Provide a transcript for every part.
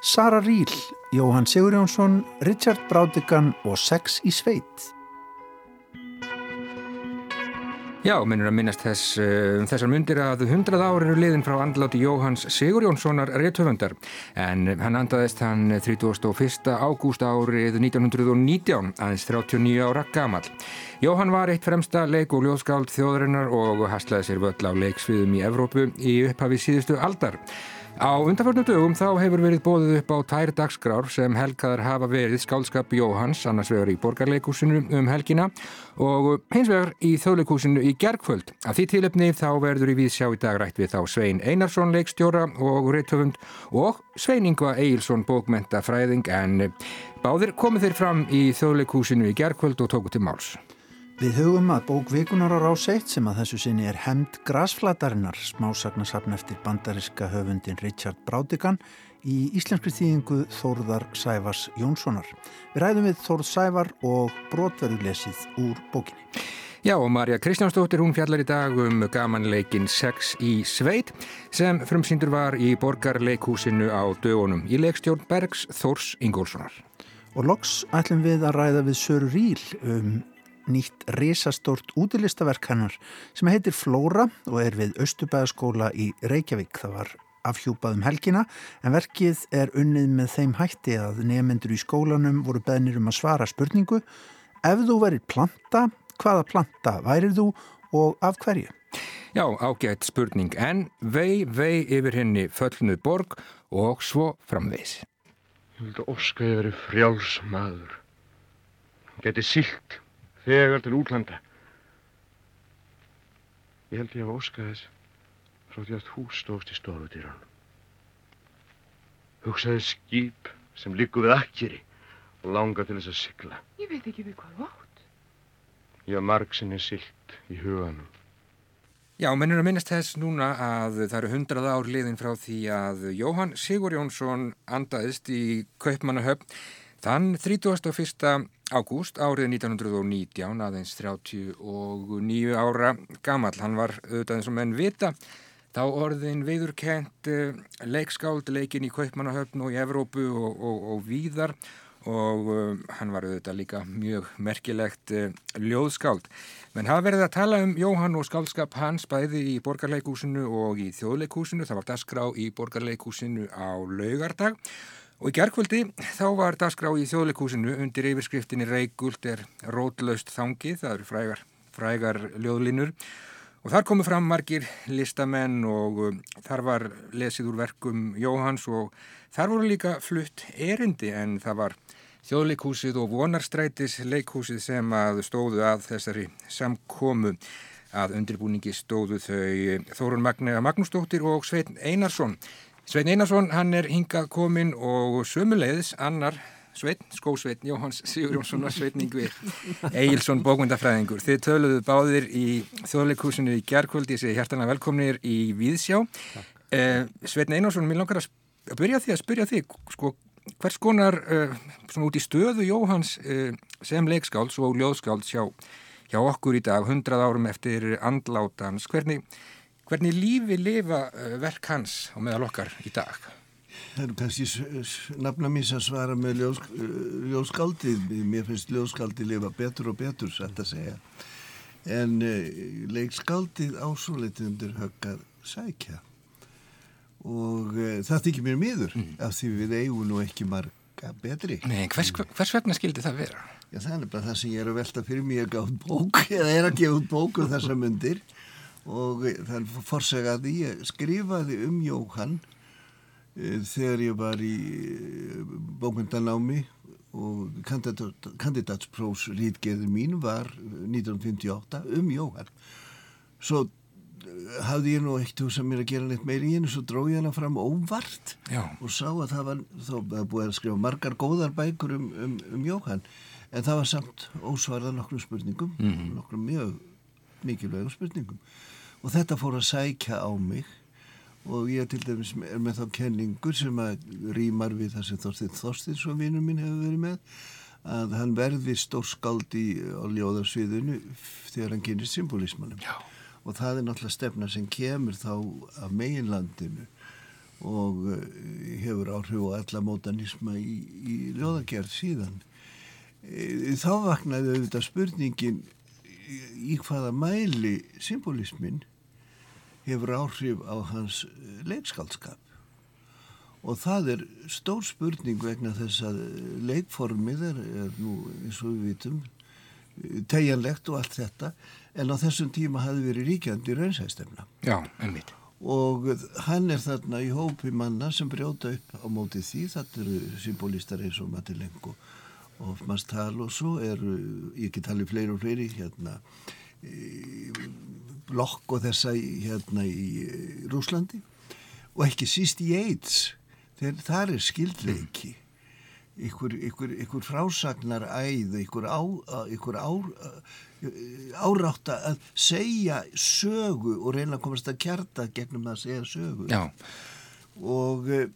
Sara Ríl, Jóhann Sigurjónsson, Richard Brádigan og Sex í sveit. Já, minnur að minnast þess, um, þessar myndir að hundrað ári eru liðin frá andláti Jóhanns Sigurjónssonar réttöfundar en hann andaðist hann 31. ágúst árið 1919, aðeins 39 ára gamal. Jóhann var eitt fremsta leik- og ljóðskáld þjóðarinnar og haslaði sér völl á leiksviðum í Evrópu í upphafi síðustu aldar. Á undanförnum dögum þá hefur verið bóðið upp á tær dagskrár sem helgaðar hafa verið skálskap Jóhanns, annars vegar í borgarleikúsinu um helgina og hins vegar í þjóðleikúsinu í gergföld. Að því tilöfni þá verður í við sjá í dag rætt við þá Svein Einarsson leikstjóra og reittöfund og Svein Ingva Eilsson bókmenta fræðing en báðir komið þeir fram í þjóðleikúsinu í gergföld og tóku til máls. Við hugum að bók vikunar á rás 1 sem að þessu sinni er hemd grasflatarinnar, smásagnasafn eftir bandariska höfundin Richard Brádigan í íslenskri þýðingu Þórðar Sævars Jónssonar. Við ræðum við Þórð Sævar og brotverðulesið úr bókinni. Já og Marja Kristjánsdóttir hún fjallar í dag um gamanleikin Sex í sveit sem frumsýndur var í borgarleikhúsinu á dögunum í leikstjórn Bergs Þórs Ingólfssonar. Og loks ætlum við að ræða við Sör Ríl um nýtt risastórt útilistaverk hennar sem heitir Flóra og er við Östubæðaskóla í Reykjavík. Það var afhjúpað um helgina en verkið er unnið með þeim hætti að nefnendur í skólanum voru beðnir um að svara spurningu Ef þú verið planta, hvaða planta værið þú og af hverju? Já, ágætt spurning en vei, vei yfir henni föllnuð borg og svo framvegs. Ég vildi óska ég verið frjáls maður. Geti sílt þegar til útlanda. Ég held ég að óska þess frá því að hús stóðst í stofutýran. Hugsaði skýp sem líku við akkeri og langa til þess að sykla. Ég veit ekki við hvað átt. Ég var marg sinni sylt í huganum. Já, mennur að minnast þess núna að það eru hundrað ár liðin frá því að Jóhann Sigur Jónsson andaðist í Kaupmannahöfn þann 31. ágúst árið 1919 aðeins 39 ára gammal. Hann var auðvitað eins og menn vita þá orðin viðurkent uh, leikskáld leikin í Kaupmannahöfn og í Evrópu og, og, og víðar og uh, hann var auðvitað líka mjög merkilegt uh, ljóðskáld. Menn hafa verið að tala um Jóhann og skáldskap hans bæði í borgarleikúsinu og í þjóðleikúsinu. Það var dasgrá í borgarleikúsinu á laugardag og í gerðkvöldi þá var dasgrá í þjóðleikúsinu undir yfirskriftinni Reykjult er rótlaust þangið, það eru frægar, frægar ljóðlinur og þar komu fram margir listamenn og um, þar var lesið úr verkum Jóhanns og þar voru líka flutt erindi en það var þjóðleikúsið og vonarstrætis leikhúsið sem að stóðu að þessari samkomu að undirbúningi stóðu þau Þórun Magnúsdóttir og Svein Einarsson. Svein Einarsson hann er hingað komin og sömuleiðis annar Svein, skósvein Jóhanns Sigurjónsson og Svein Yngvi Egilson bókmyndafræðingur. Þið töluðu báðir í þjóðleikúsinu í gerðkvöldi, ég segi hjertanlega velkomnir í Víðsjá. Eh, Svein Einarsson, mér langar að byrja því að spyrja því, sko, hvers konar svona út í stöðu Jóhanns uh, sem leikskáls og ljóðskáls hjá, hjá okkur í dag, hundrað árum eftir andlátans, hvernig, hvernig lífi lifa uh, verk hans og meðal okkar í dag? Það er kannski nafna mín sem svara með ljós, ljóðskaldið, mér finnst ljóðskaldið lifa betur og betur, satt að segja, en leikskaldið ásóleitið undir höggað sækja og uh, það þykir mér miður mm. af því við eigum nú ekki marga betri. Nei, hvers, hvers vegna skildi það vera? Já, það er bara það sem ég er að velta fyrir mig að gáð bók, eða er að gefa út bóku um þessa myndir og það er forsegað ég skrifaði um Jóhann uh, þegar ég var í uh, bókmyndanámi og kandidatsprófs rítgeður mín var 1958 um Jóhann. Svo hafði ég nú eitt hús að mér að gera neitt meiri í hennu svo dróð ég hana fram óvart Já. og sá að það var þá búið að skrifa margar góðar bækur um, um, um Jóhann en það var samt ósvarða nokkrum spurningum mm -hmm. nokkrum mjög mikilvægum spurningum og þetta fór að sækja á mig. Og ég til dæmis er með þá kenningur sem að rýmar við það sem Þorstein Þorsteins og vinnum minn hefur verið með að hann verði stórskaldi á ljóðarsviðinu þegar hann kynir symbolismannum Já. Og það er náttúrulega stefna sem kemur þá af meginlandinu og eh, hefur áhrif á alla mótanisma í, í ljóðagerð síðan. Eh, þá vaknaði auðvitað spurningin í hvaða mæli symbolismin hefur áhrif á hans leikskaldskap. Og það er stór spurning vegna þess að leikformið er, er nú eins og við vitum tegjanlegt og allt þetta en á þessum tíma hafi verið ríkjandi raunsæstemna. Já, einmitt. Og hann er þarna í hópi manna sem brjóta upp á móti því, þetta eru symbolistar eins og Matilenko og Hofmanns tal og svo eru, ég get talið fleiri og fleiri hérna blokk og þessa hérna í Rúslandi og ekki síst í AIDS þegar þar er skildleiki ykkur, ykkur, ykkur frásagnar æð, ykkur, á, ykkur á, árátta að segja sögu og reyna að komast að kjarta gegnum að segja sögu. Já. og e,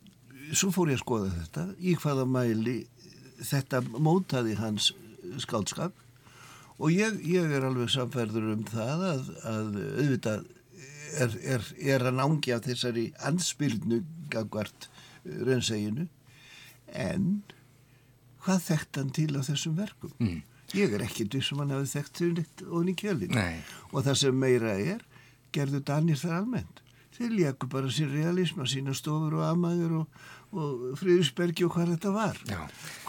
svo fór ég að skoða þetta í hvaða mæli þetta mótaði hans skáldskap og ég, ég er alveg samferður um það að, að auðvitað er, er, er að nángja þessari anspilnu gagvart raunseginu en hvað þekkt hann til á þessum verkum? Mm. ég er ekki því sem hann hafi þekkt til nýtt og nýtt kjölin og það sem meira er gerðu Danir þar almennt. Þeir léku bara sín realism að sína stofur og amaður og, og Fríðisbergi og hvað þetta var. Já.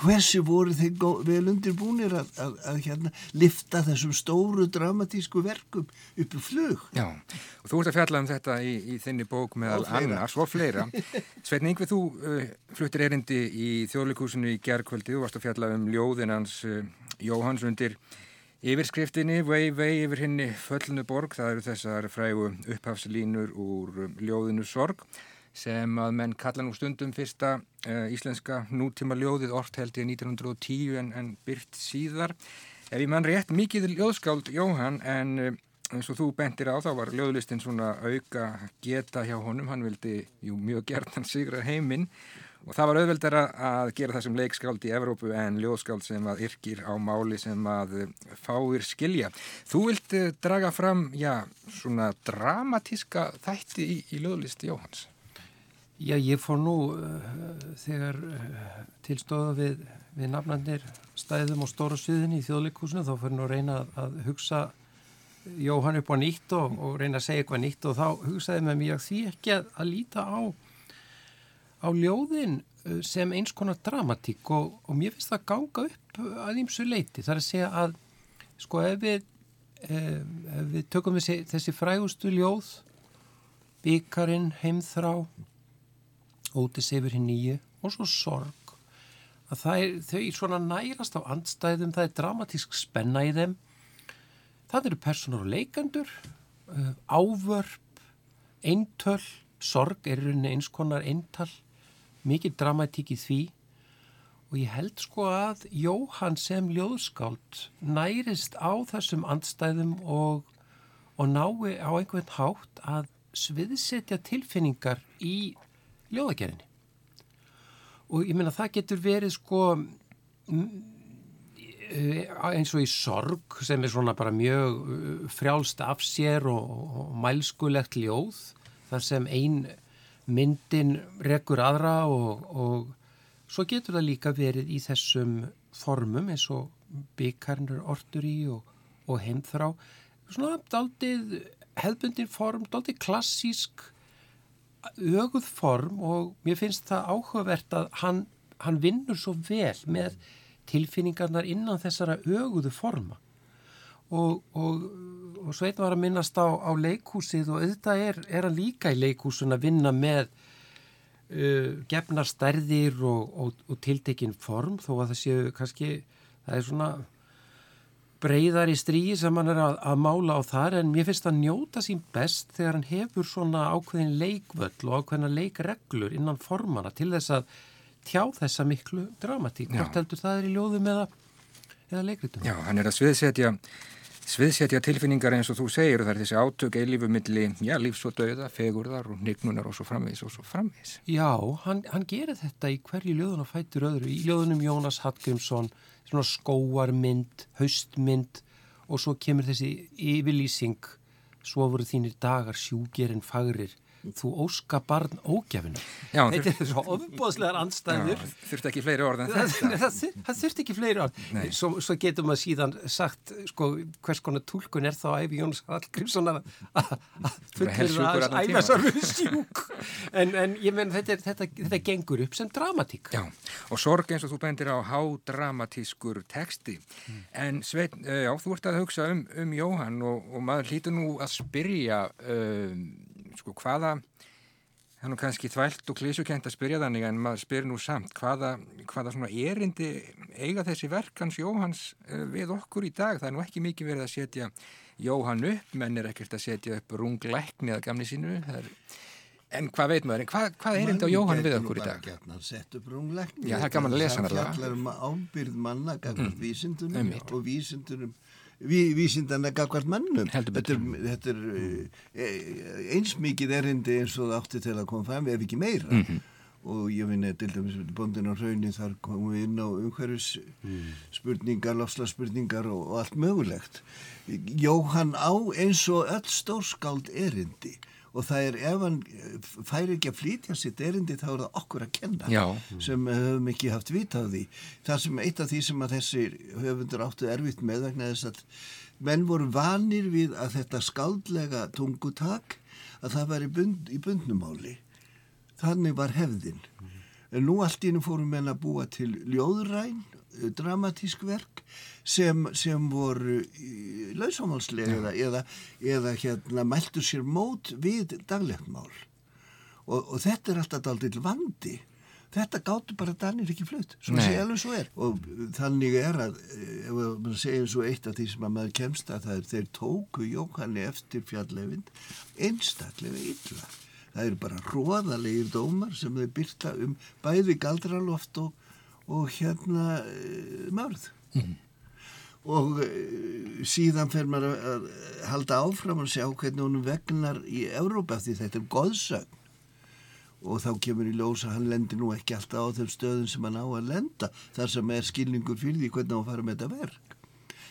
hversi voru þeir vel undirbúinir að, að, að hérna lifta þessum stóru dramatísku verkum uppi flug? Já, og þú ert að fjalla um þetta í, í þinni bók meðal annars og fleira. Sveitn Yngvið, þú uh, fluttir erindi í þjóðleikúsinu í gerðkvöldi og varst að fjalla um ljóðinans uh, Jóhanns undir Yfirskriftinni, vei, vei yfir henni föllnu borg, það eru þessar frægu upphafslínur úr um, ljóðinu Sorg sem að menn kalla nú stundum fyrsta uh, íslenska nútíma ljóðið orrt held ég 1910 en, en byrt síðar. Ef ég mann rétt mikið ljóðskáld Jóhann en uh, eins og þú bentir á þá var ljóðlistin svona auka geta hjá honum, hann vildi jú mjög gert hann sigra heiminn og það var auðveldar að gera það sem leikskáld í Evrópu en ljóðskáld sem að yrkir á máli sem að fáir skilja. Þú vilt eh, draga fram, já, svona dramatíska þætti í, í ljóðlisti Jóhans. Já, ég fór nú uh, þegar uh, tilstóða við, við nafnandir stæðum og stóra sviðin í þjóðleikúsinu þá fyrir nú að reyna að, að hugsa Jóhann upp á nýtt og, og reyna að segja eitthvað nýtt og þá hugsaði með mér því ekki að, að líta á á ljóðin uh, sem eins konar dramatík og, og mér finnst það ganga upp að ímsu leiti. Það er að segja að sko ef við, ef, ef við tökum þessi, þessi frægustu ljóð, byggarinn, heimþrá, ótis yfir hinn nýju og svo sorg, að er, þau svona nærast á andstæðum, það er dramatísk spenna í þeim. Það eru personar og leikandur, uh, ávörp, eintöl, sorg er eins konar eintal mikið dramatík í því og ég held sko að Jóhann sem ljóðskáld nærist á þessum andstæðum og, og nái á einhvern hátt að sviðsetja tilfinningar í ljóðagerðinni. Og ég meina það getur verið sko e, eins og í sorg sem er svona bara mjög frjálst af sér og, og mælskulegt ljóð þar sem einn myndin rekur aðra og, og svo getur það líka verið í þessum formum eins og byggarnir ortur í og, og heimþrá. Svona daldið hefðbundin form, daldið klassísk öguð form og mér finnst það áhugavert að hann, hann vinnur svo vel með tilfinningarnar innan þessara öguðu forma. Og, og og Sveit var að minnast á, á leikhúsið og auðvitað er, er hann líka í leikhúsun að vinna með uh, gefnar stærðir og, og tiltekinn form þó að það séu kannski, það er svona breyðar í stríi sem hann er að, að mála á þar en mér finnst að njóta sín best þegar hann hefur svona ákveðin leikvöll og ákveðina leikreglur innan formana til þess að tjá þessa miklu dramatík. Hvort heldur það er í ljóðum eða, eða leikritum? Já, hann er að sviðsetja sviðsetja tilfinningar eins og þú segir það er þessi átök eilífu milli já, lífs og dauða, fegurðar og nignunar og svo framvis og svo framvis. Já, hann, hann gerir þetta í hverju ljóðun og fætur öðru. Í ljóðunum Jónas Hallgrímsson svona skóarmynd, haustmynd og svo kemur þessi yfirlýsing svo voru þínir dagar sjúgerinn fagrir þú óska barn ógefinu. Já, Þetta er svo ofbóðslegar andstæður. Þurft ekki fleiri orð en þetta. það, það þurft ekki fleiri orð. Svo, svo getur maður síðan sagt sko, hvers konar tólkun er þá æfi Jóns Hallgrímsson að fullur helsjúkur að allan tímann. æfa sarfið sjúk. En, en ég menn þetta, þetta, þetta gengur upp sem dramatík. Já, og sorg eins og þú bendir á hádramatískur texti. En Svein, uh, já, þú ert að hugsa um, um Jóhann og, og maður hlýtur nú að spyrja, um, sko, hvaða, það er nú kannski þvælt og klísukent að spyrja þannig en maður spyr nú samt, hvaða, hvaða svona erindi eiga þessi verk hans Jóhanns uh, við okkur í dag? Það er nú ekki mikið verið að setja Jóhann upp, menn er ekkert að setja upp rungleikni að gamni sínu, það er... En hvað veit maður, hvað, hvað er þetta á Jóhann við okkur í dag? Gætna, sett upp rungleikni. Já, það er gaman að lesa hana Það allavega. fjallar um ábyrð manna gagvart vísindunum einmitt. og vísindunum ví, vísindana gagvart mannum. Þetta er, þetta er e, eins mikið erindi eins og það átti til að koma fram, ef ekki meira. Mhm. Og ég finna til dæmis bóndin á raunni þar komum við inn á umhverfis spurningar, lofslagsspurningar og, og allt mögulegt. Jóhann á eins og öll stórskáld erindi og það er ef hann eh, fær ekki að flytja sitt erindi þá er það okkur að kenna Já. sem höfum ekki haft vita á því. Það sem eitt af því sem að þessir höfundur áttu erfitt með vegna þess að menn voru vanir við að þetta skáldlega tungutak að það væri bund, í bundnumáli. Þannig var hefðin. En nú allt í hennu fórum menn að búa til ljóðræn, dramatísk verk sem, sem voru lausamálslega eða, eða, eða hérna mæltu sér mót við daglegt mál. Og, og þetta er alltaf daldil vandi. Þetta gáttu bara Danir ekki flutt, svo Nei. sé alveg svo er. Og þannig er að, eh, ef maður segir svo eitt af því sem að maður kemst að það er, þeir tóku Jóhanni eftir fjallefind einstaklega illa. Það eru bara hróðalegir dómar sem þeir byrta um bæði galdraloft og, og hérna uh, mörð. Og uh, síðan fer maður að, halda áfram og sjá hvernig hún vegnar í Európa því þetta er goðsögn og þá kemur í ljós að hann lendir nú ekki alltaf á þeim stöðum sem hann á að lenda þar sem er skilningur fyrir því hvernig hann fara með þetta verk.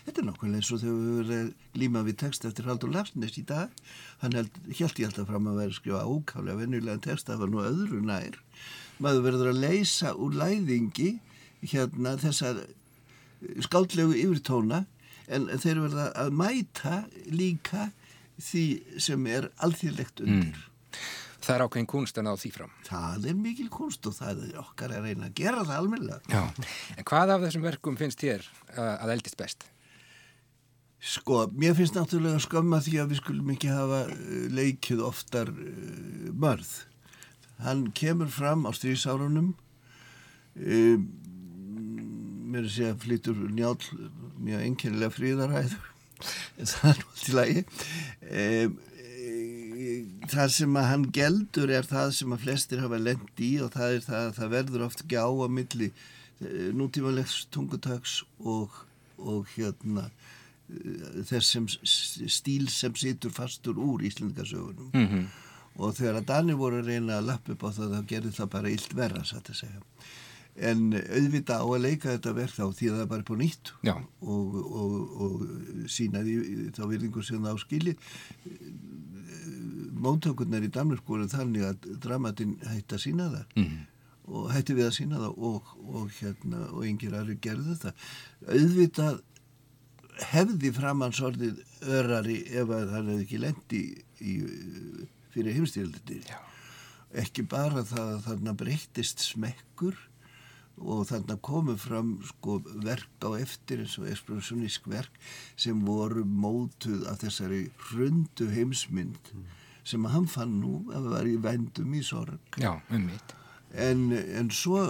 Þetta er nákvæmlega eins og þegar við verðum að líma við text eftir Haldur Larsnes í dag. Hann held, held ég alltaf fram að vera að skrifa ákálega venjulega text, það var nú öðru nær. Maður verður að leysa úr læðingi hérna þessar skáldlegu yfirtóna en þeir verða að mæta líka því sem er alþýrlegt undir. Það er ákveðin kunst að ná því fram. Það er mikil kunst og það er okkar að reyna að gera það almennilega. Já. En hvað af þessum verkum finnst þér uh, að eldist best? Sko, mér finnst náttúrulega skömma því að við skulum ekki hafa uh, leikið oftar mörð. Hann kemur fram á strísárunum, um, mér er að segja flytur njál mjög enkennilega fríðaræður, það er náttúrulega lagi. Um, það sem að hann geldur er það sem að flestir hafa lend í og það er það að það verður oft gjá á milli nútímalegs tungutöks og, og hérna eh, þess sem stíl sem situr fastur úr Íslandingasögunum Mm -hmm. Og þegar að Danir voru að reyna að lappa upp á það þá gerði það bara illt verra satt að segja. En auðvita á að leika þetta verk þá því að það er bara på nýtt og, og, og sína því þá virðingur sem það á skili móttökurnar í voru þannig að dramatin hætti að sína það. Mhm. og hætti við að sína það og, og hérna og yngir aðri gerðu það. Auðvitað hefði framhansorðið örari ef að það hefði ekki lendi í, fyrir heimstýraldi ekki bara það að þarna breyttist smekkur og þarna komu fram sko verk á eftir eins og ekspressionísk verk sem voru mótuð af þessari hrundu heimsmynd sem að hann fann nú að var í vendum í sorg. Já, en, en svo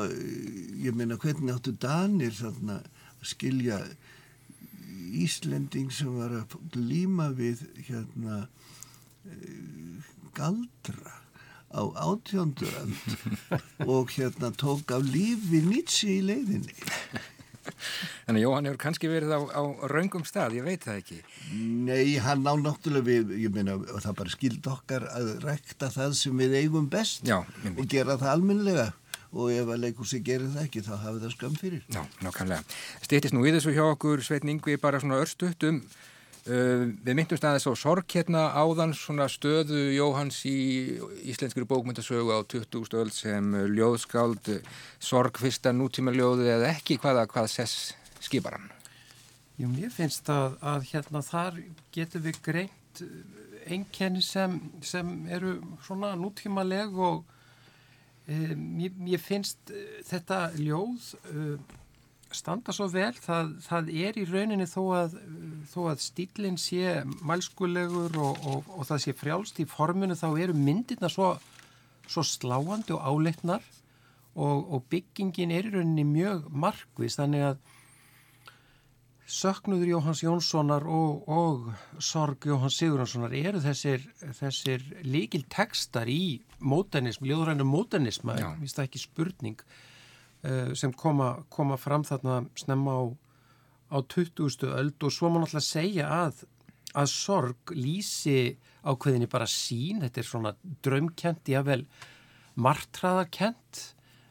ég meina hvernig áttu Danir þarna að skilja Íslending sem var að líma við hérna eh, galdra á átjóndurand og hérna tók af lífi Nietzsche í leiðinni Þannig að Jóhann hefur kannski verið á, á raungum stað, ég veit það ekki. Nei, hann á náttúrulega við, ég meina, það bara skild okkar að rekta það sem við eigum best Já, og gera það almennilega og ef að leikursi gerir það ekki þá hafi það skam fyrir. Já, nákvæmlega. Stýttist nú í þessu hjá okkur, Sveitn Ingvi, bara svona örstutt um, Uh, við myndumst aðeins á sorg hérna áðan svona stöðu Jóhanns í íslenskri bókmyndasögu á 20. stöld sem ljóðskáld sorg fyrsta nútíma ljóðu eða ekki hvaða hvað sess skipar hann? Jú, mér finnst að, að hérna þar getur við greint einkenni sem, sem eru svona nútímaleg og um, ég, ég finnst þetta ljóð uh, standa svo vel, það, það er í rauninni þó að, þó að stílinn sé mælskulegur og, og, og það sé frjálst í forminu þá eru myndirna svo, svo sláandi og áleitnar og, og byggingin er í rauninni mjög markvis þannig að söknuður Jóhans Jónssonar og sorg Jóhans Sigurðarssonar eru þessir, þessir líkil tekstar í mótenism, ljóðrænum finnst það ekki spurning. Eh, sem koma, koma fram þarna snemma á, á 20. öld og svo má náttúrulega segja að, að sorg lýsi ákveðinni bara sín, þetta er svona draumkent, jável martraðarkent,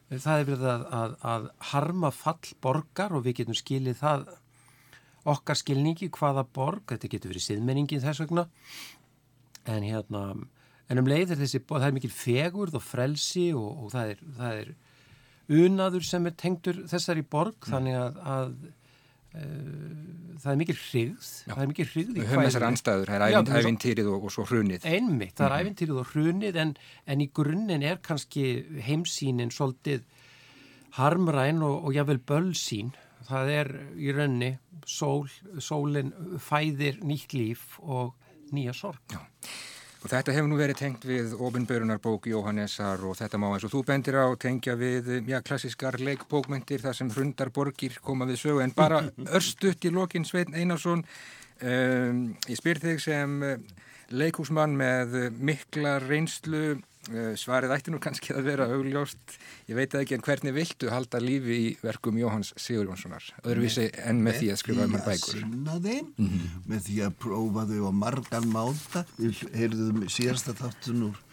það er verið að, að, að harma fall borgar og við getum skilið það okkar skilningi hvaða borg, þetta getur verið siðmenningin þess vegna, en hérna, en um leið er þessi, það er mikil fegurð og frelsi og, og það er, það er unaður sem er tengdur þessari borg mm. þannig að, að uh, það er mikil hrigð það er mikil hrigð í anstæður, það er ævintýrið og, og svo hrunið. Einmitt, það er mm. ævintýrið og hrunið en, en í grunninn er kannski heimsínin svolítið harmræn og, og jável bölsín. Það er í raunni sól, sólinn fæðir nýtt líf og nýja sorg. Já. Og þetta hefur nú verið tengt við ofinbörunarbók Jóhannesar og þetta má eins og þú bendir á tengja við já, klassiskar leikbókmyndir þar sem hrundar borgir koma við sögu. En bara örstutt í lokin Svein Einarsson um, ég spyr þig sem leikúsmann með mikla reynslu svarið ætti nú kannski að vera augljóst, ég veit ekki en hvernig viltu halda lífi í verkum Jóhanns Sigur Jónssonar, öðruvísi en með því að skrifa um hann bækur. Með því að sinna þeim, mm -hmm. með því að prófa þau á margan máta, við heyrðum síðasta þáttun úr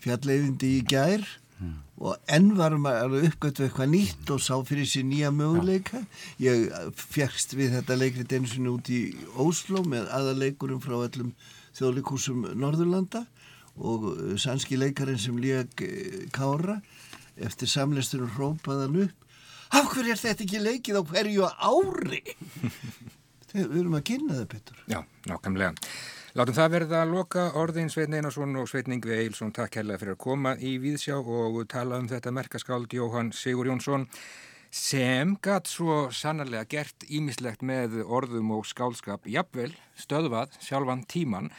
fjalleyfindi í gær mm. og enn varum að uppgötu eitthvað nýtt og sá fyrir sér nýja möguleika. Ég fjækst við þetta leikrit eins og út í Óslo með aðaleikurum frá öllum þjóðleikúsum Norðurlanda og uh, sannski leikarinn sem líka uh, kára eftir samlistunum hrópaðan upp af hverju er þetta ekki leikið á hverju ári? Við erum að kynna það betur. Já, nákvæmlega. Látum það verða að loka. Orðin Sveitn Einarsson og Sveitning við Eilsson takk hérlega fyrir að koma í Víðsjá og tala um þetta merkaskáld Jóhann Sigur Jónsson sem gatt svo sannarlega gert ímislegt með orðum og skálskap jafnvel stöðvað sjálfan tíman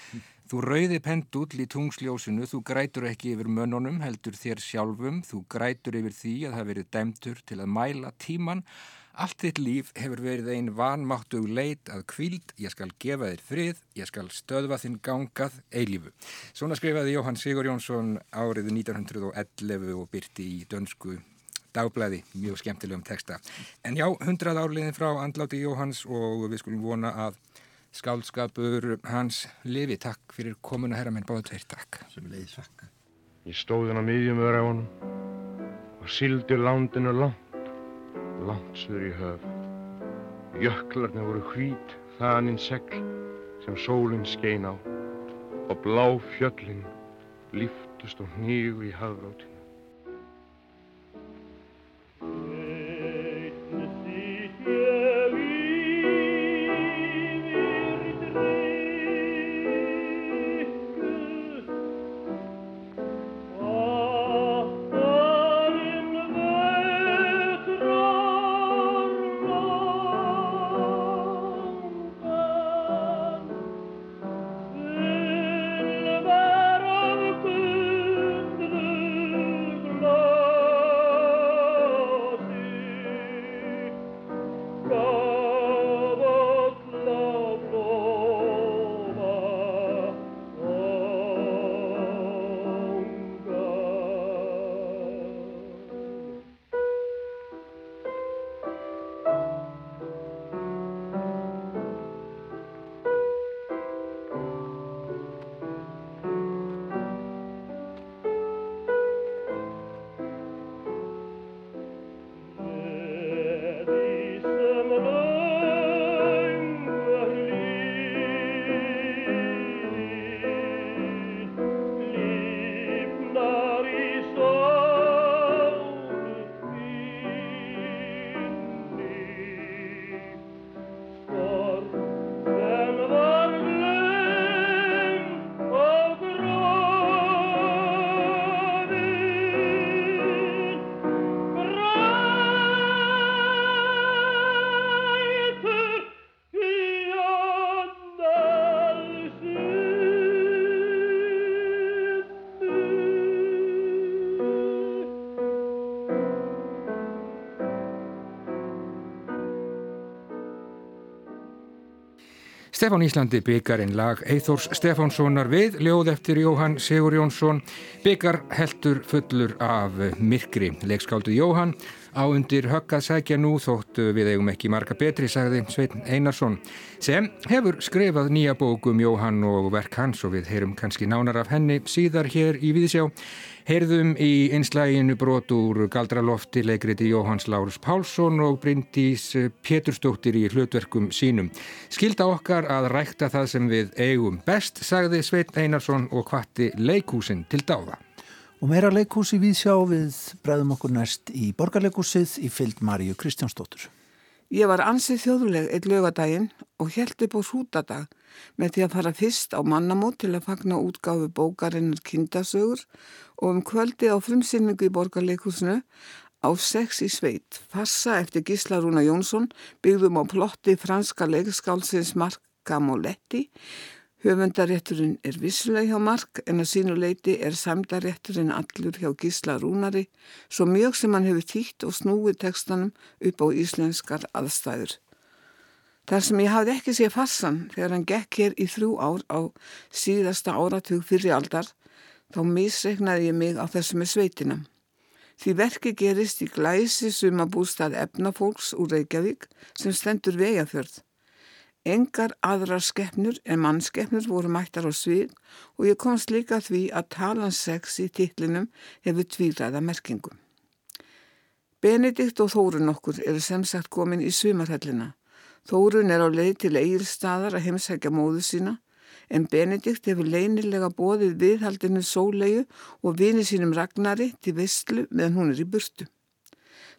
Þú rauði pendull í tungsljósinu, þú grætur ekki yfir mönnunum, heldur þér sjálfum, þú grætur yfir því að það verið dæmtur til að mæla tíman. Allt þitt líf hefur verið einn vanmáttug leit að kvíld, ég skal gefa þér frið, ég skal stöðva þinn gangað eilífu. Svona skrifaði Jóhann Sigur Jónsson árið 1911 og byrti í dönsku dagblæði, mjög skemmtilegum texta. En já, hundrað árliðin frá andláti Jóhanns og við skulum vona að skálskapur hans lifi. Takk fyrir komuna herra minn, báðu tveir takk. Sem leiði sakka. Ég stóði hann á miðjum öra á hann og sildi landinu langt, langt söður í höf. Jöklarni voru hvít, þaninn segl sem sólinn skein á og blá fjöllin líftust og hnígu í hafráti. Stefán Íslandi byggarinn lag Eithors Stefánssonar við ljóð eftir Jóhann Sigur Jónsson. Byggar heldur fullur af myrkri. Leikskáldu Jóhann á undir höggað sækja nú þóttu við eigum ekki marga betri, sagði Sveitn Einarsson sem hefur skrifað nýja bókum Jóhann og verk hans og við heyrum kannski nánar af henni síðar hér í Víðisjá Heyrðum í einslæginu brot úr Galdralofti leikriti Jóhanns Lárus Pálsson og Bryndís Péturstóttir í hlutverkum sínum. Skilda okkar að rækta það sem við eigum best, sagði Sveit Einarsson og hvatti leikúsin til dáða. Og meira leikúsi við sjá við bregðum okkur næst í borgarleikúsið í fylg Maríu Kristjánsdóttur. Ég var ansið þjóðuleg eitt lögadaginn og held upp á hrútadag með því að fara fyrst á mannamót til að fagna útgáfu bókarinnar kindasögur og um kvöldi á frumsynningu í borgarleikusinu á sex í sveit. Fassa eftir Gíslarúna Jónsson byggðum á plotti franska leikskálsins Mark Gamoletti Höfundarétturinn er vissuleg hjá Mark en að sínu leiti er samdarétturinn allur hjá Gísla Rúnari svo mjög sem hann hefur týtt og snúið tekstanum upp á íslenskar aðstæður. Þar sem ég hafði ekki séð farsan þegar hann gekk hér í þrjú ár á síðasta áratug fyrir aldar þá misreiknaði ég mig á þessum með sveitina. Því verki gerist í glæsi sumabústað efnafólks úr Reykjavík sem stendur vegafjörð. Engar aðrar skeppnur en mannskeppnur voru mættar á svið og ég komst líka því að talan sex í titlinum hefur tvíræða merkingum. Benedikt og Þórun okkur eru sem sagt komin í sumarhellina. Þórun er á leið til eigilstaðar að heimsækja móðu sína en Benedikt hefur leinilega bóðið viðhaldinu sólegu og vini sínum Ragnari til visslu meðan hún er í burtu.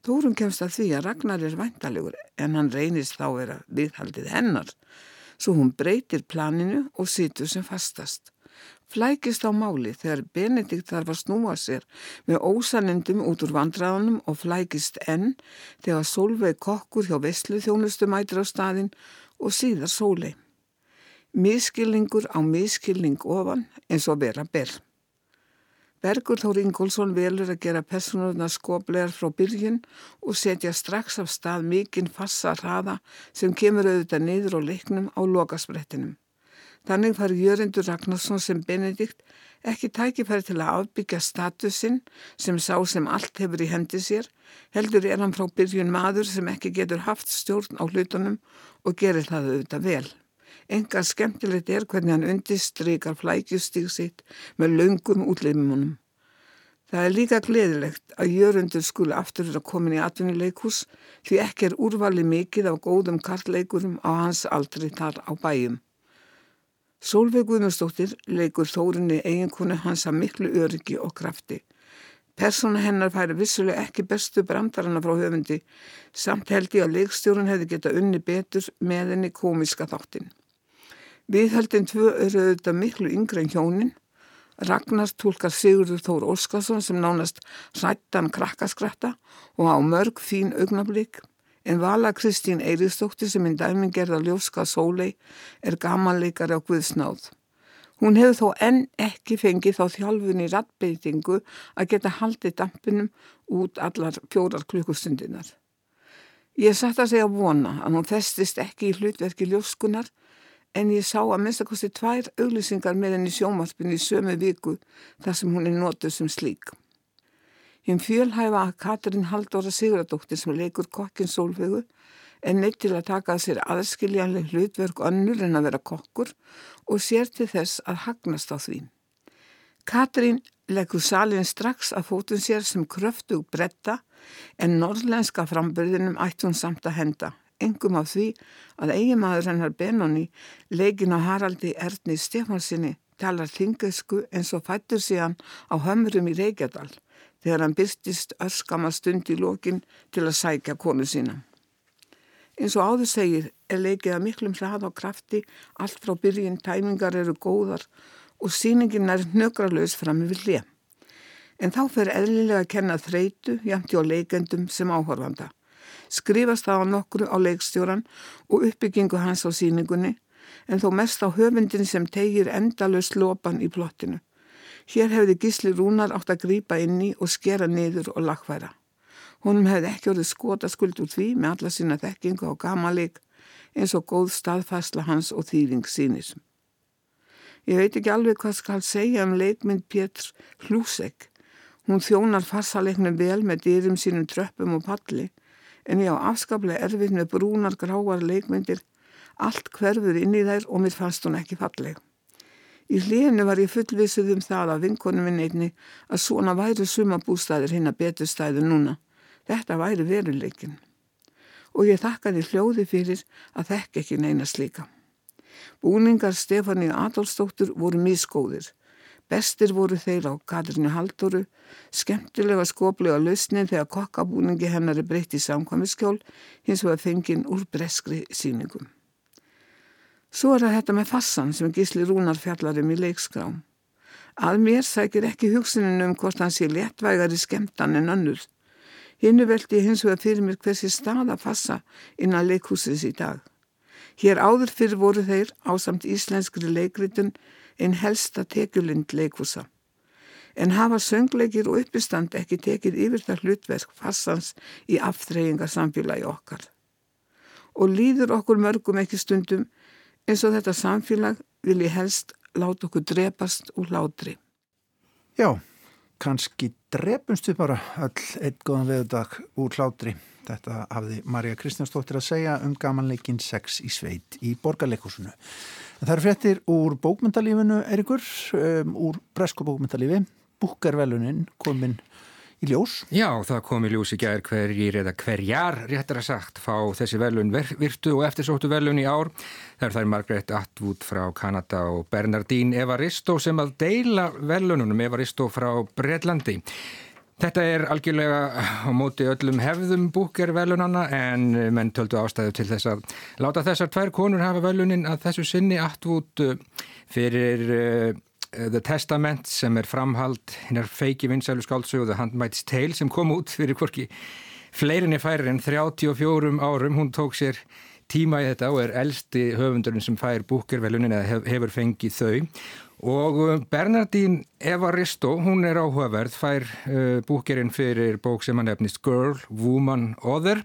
Þórun kemst að því að Ragnar er vantalegur en hann reynist þá vera viðhaldið hennar, svo hún breytir planinu og situr sem fastast. Flækist á máli þegar Benedikt þarf að snúa sér með ósanendum út úr vandraðanum og flækist enn þegar Solveig kokkur hjá Veslu þjónustu mætir á staðin og síðar Sólei. Miskilningur á miskilning ofan eins og vera berð. Bergur Þór Ingólfsson velur að gera personurna skoplegar frá byrjun og setja strax af stað mikinn fassa hraða sem kemur auðvitað niður á leiknum á lokasprettinum. Þannig fari Jörgundur Ragnarsson sem Benedikt ekki tækifæri til að afbyggja statusinn sem sá sem allt hefur í hendi sér, heldur er hann frá byrjun maður sem ekki getur haft stjórn á hlutunum og gerir það auðvitað vel. Enga skemmtilegt er hvernig hann undistrykar flækjustík sitt með laungum útleifumunum. Það er líka gleðilegt að jörundur skulu aftur vera komin í atvinnileikus því ekki er úrvali mikið af góðum kartleikurum á hans aldri þar á bæjum. Sólveig Guðmundsdóttir leikur þórinni eiginkonu hans að miklu öryggi og krafti. Persóna hennar færi vissulega ekki bestu brandarana frá höfundi samt held ég að leikstjórun hefði geta unni betur með henni komiska þáttin. Viðhaldin tvö eru auðvitað miklu yngre en hjónin. Ragnars tólkar Sigurður Þór Óskarsson sem nánast hrættan krakkaskratta og á mörg fín augnablík. En Vala Kristín Eiríðsdóttir sem í dæmin gerða ljóska sólei er gamanleikari á Guðsnáð. Hún hefur þó enn ekki fengið þá þjálfun í rattbeitingu að geta haldið dampinum út allar fjórar klukkustundinar. Ég satt að segja vona að hún festist ekki í hlutverki ljóskunar en ég sá að minnstakosti tvær auglýsingar með henni sjómarfinn í sömu viku þar sem hún er nótuð sem slík. Hinn fjölhæfa að Katrin Haldóra Sigradóttir sem leikur kokkin sólfegu er neitt til að taka að sér aðskiljanleg hlutverk önnur en að vera kokkur og sér til þess að hagnast á því. Katrin leggur salin strax að fótun sér sem kröftug bretta en norðlenska frambyrðinum ætti hún samt að henda engum á því að eigimaður hennar Benoni leikin á Haraldi Erni Stefansinni talar þingesku eins og fættur síðan á hömrum í Reykjadal þegar hann byrstist örskama stund í lókin til að sækja konu sína. Eins og áður segir er leikið að miklum hrað á krafti, allt frá byrjun tæmingar eru góðar og síningin er nögralös fram yfir hlið. En þá fer eðlilega að kenna þreitu, jæmti á leikendum sem áhorfanda skrifast það á nokkru á leikstjóran og uppbyggingu hans á síningunni en þó mest á höfundin sem tegir endalust lopan í plottinu. Hér hefði Gísli Rúnar átt að grýpa inni og skera niður og lagfæra. Honum hefði ekki orðið skota skuld úr því með alla sína þekkingu á gamalig eins og góð staðfæsla hans og þýðing sínis. Ég veit ekki alveg hvað skal segja um leikmynd Pétr Hlúsek. Hún þjónar farsaleiknum vel með dýrum sínum tröppum og palli en ég á afskaplega erfið með brúnar gráar leikmyndir allt hverfur inn í þær og mér fannst hún ekki falleg. Í hlíðinu var ég fullvisuð um það að vinkonum minn einni að svona væri sumabústæðir hinn að betur stæðu núna. Þetta væri veruleikin. Og ég þakkaði hljóði fyrir að þekk ekki neina slíka. Búningar Stefani Adolfsdóttur voru miskóðir. Bestir voru þeir á Katrínu Halldóru, skemmtilega skoplega lausnin þegar kokkabúningi hennar er breytt í samkvæmiskjól hins vegar fenginn úr breskri síningum. Svo er það þetta með fassan sem Gísli Rúnar fjallarum í leikskrám. Að mér sækir ekki hugsunin um hvort hann sé léttvægari skemmtan en önnur. Hinnu veldi hins vegar fyrir mér hversi staða fassa innan leikhúsins í dag. Hér áður fyrir voru þeir á samt íslenskri leikritun einn helsta tekjulind leikhúsa. En hafa söngleikir og uppistand ekki tekið yfir það hlutverk farsans í aftreyingarsamfélagi okkar. Og líður okkur mörgum ekki stundum eins og þetta samfélag vil ég helst láta okkur drepast úr látri. Já, kannski drepumst við bara all eitt góðan veðudag úr hlátri. Þetta hafði Marja Kristjánsdóttir að segja um gamanleikin 6 í sveit í borgarleikusinu. Það eru fréttir úr bókmyndalífinu, Erikur, um, úr bresku bókmyndalífi. Búkervelunin kominn í ljós. Já, það kom í ljós í gær hverjir eða hverjar, réttar að sagt, fá þessi velun virtu og eftirsóttu velun í ár. Það er þær Margret Atwood frá Kanada og Bernardín Evaristo sem að deila velununum Evaristo frá Breitlandi. Þetta er algjörlega á móti öllum hefðum búker velunana en menn töldu ástæðu til þess að láta þessar tvær konur hafa velunin að þessu sinni Atwood fyrir uh, The Testament sem er framhald hinnar feiki vinsælu skáldsögu The Handmaid's Tale sem kom út fyrir hvorki fleirinni færir en 34 árum. Hún tók sér tíma í þetta og er elsti höfundurinn sem fær búkervelunin eða hefur fengið þau. Og uh, Bernardín Evaristo, hún er áhugaverð, fær uh, búkerinn fyrir bók sem hann hefnist Girl, Woman, Other.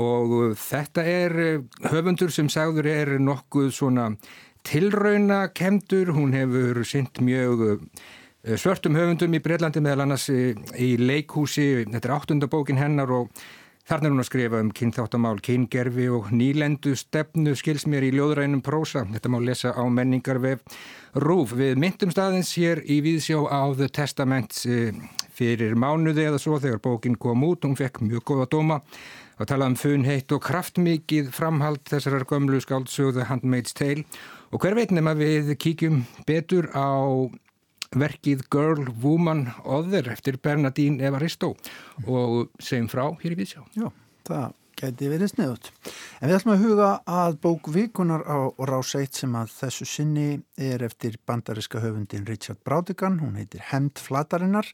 Og uh, þetta er höfundur sem sagður er nokkuð svona tilrauna kemdur, hún hefur synt mjög svörtum höfundum í Breitlandi meðal annars í, í leikhúsi, þetta er áttundabókin hennar og þarna er hún að skrifa um kynþáttamál, kyngerfi og nýlendu stefnu skils mér í ljóðrænum prósa, þetta má lesa á menningarvef Rúf. Við myndum staðins hér í Víðsjó á The Testament uh, fyrir mánuði eða svo þegar bókin kom út, hún fekk mjög góða dóma. Og talaði um funheitt og kraftmikið framhald þessarar gömlu skáldsögðu Handmaid's Tale. Og hver veit nefn að við kíkjum betur á verkið Girl, Woman, Other eftir Bernadín Evaristo og segjum frá hér í Vísjá. Já, það geti verið sniðut. En við ætlum að huga að bók vikunar á rás 1 sem að þessu sinni er eftir bandariska höfundin Richard Braudigan, hún heitir Hemd Flatarinnar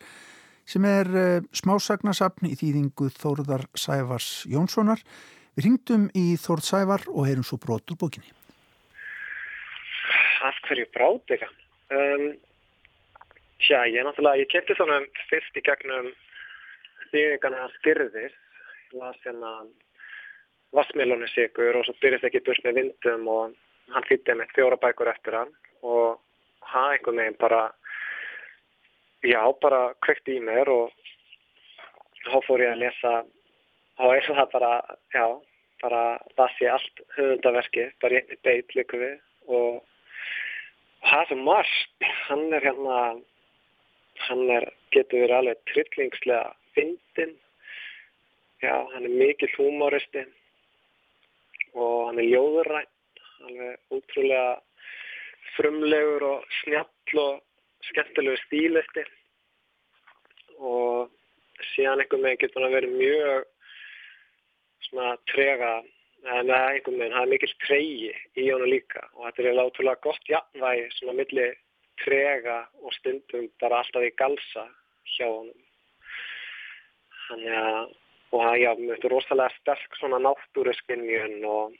sem er uh, smásagnasapn í þýðingu Þórðar Sævars Jónssonar. Við ringdum í Þórð Sævar og heyrum svo brotur bókinni af hverju hann um, Já, ég náttúrulega, ég kemti svona fyrst í gegnum þýðingarna styrðir las hérna Vassmilónu sigur og svo byrjast ekki burt með vindum og hann fýtti með fjóra bækur eftir hann og hann einhvern veginn bara já, bara kvekti í mér og þá fór ég að lesa og eins og það bara, já bara las ég allt höfundaverki bara einni beit líku við og það sem marst, hann er hérna hann er, getur verið alveg trillingslega fyndin já, hann er mikil húmóristi og hann er ljóðurætt alveg útrúlega frumlegur og snjall og skemmtilegu stílisti. Og síðan einhvern veginn getur hann að vera mjög svona trega en það er einhvern veginn, það er mikil treyji í honum líka. Og þetta er látrúlega gott jafnvægi svona milli trega og stundum bara alltaf í galsa hjá honum þannig að og það, já, mér finnst rosalega sterk svona náttúruskinnjun og,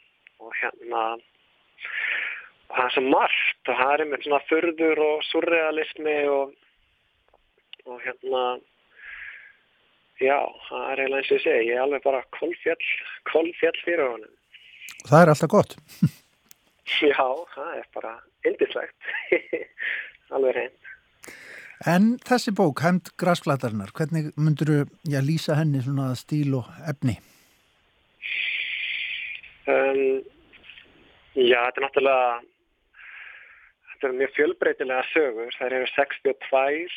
og hérna og það er svo margt og það er með svona förður og surrealismi og og hérna Já, það er eiginlega eins og ég segi, ég er alveg bara kolfjall, kolfjall fyrir honum. Það er alltaf gott. Já, það er bara indislegt. Alveg reynd. En þessi bók, Hæmt græsflatarinnar, hvernig myndur þú lýsa henni svona stíl og efni? Um, já, þetta er náttúrulega þetta er mjög fjölbreytilega sögur. Það eru 62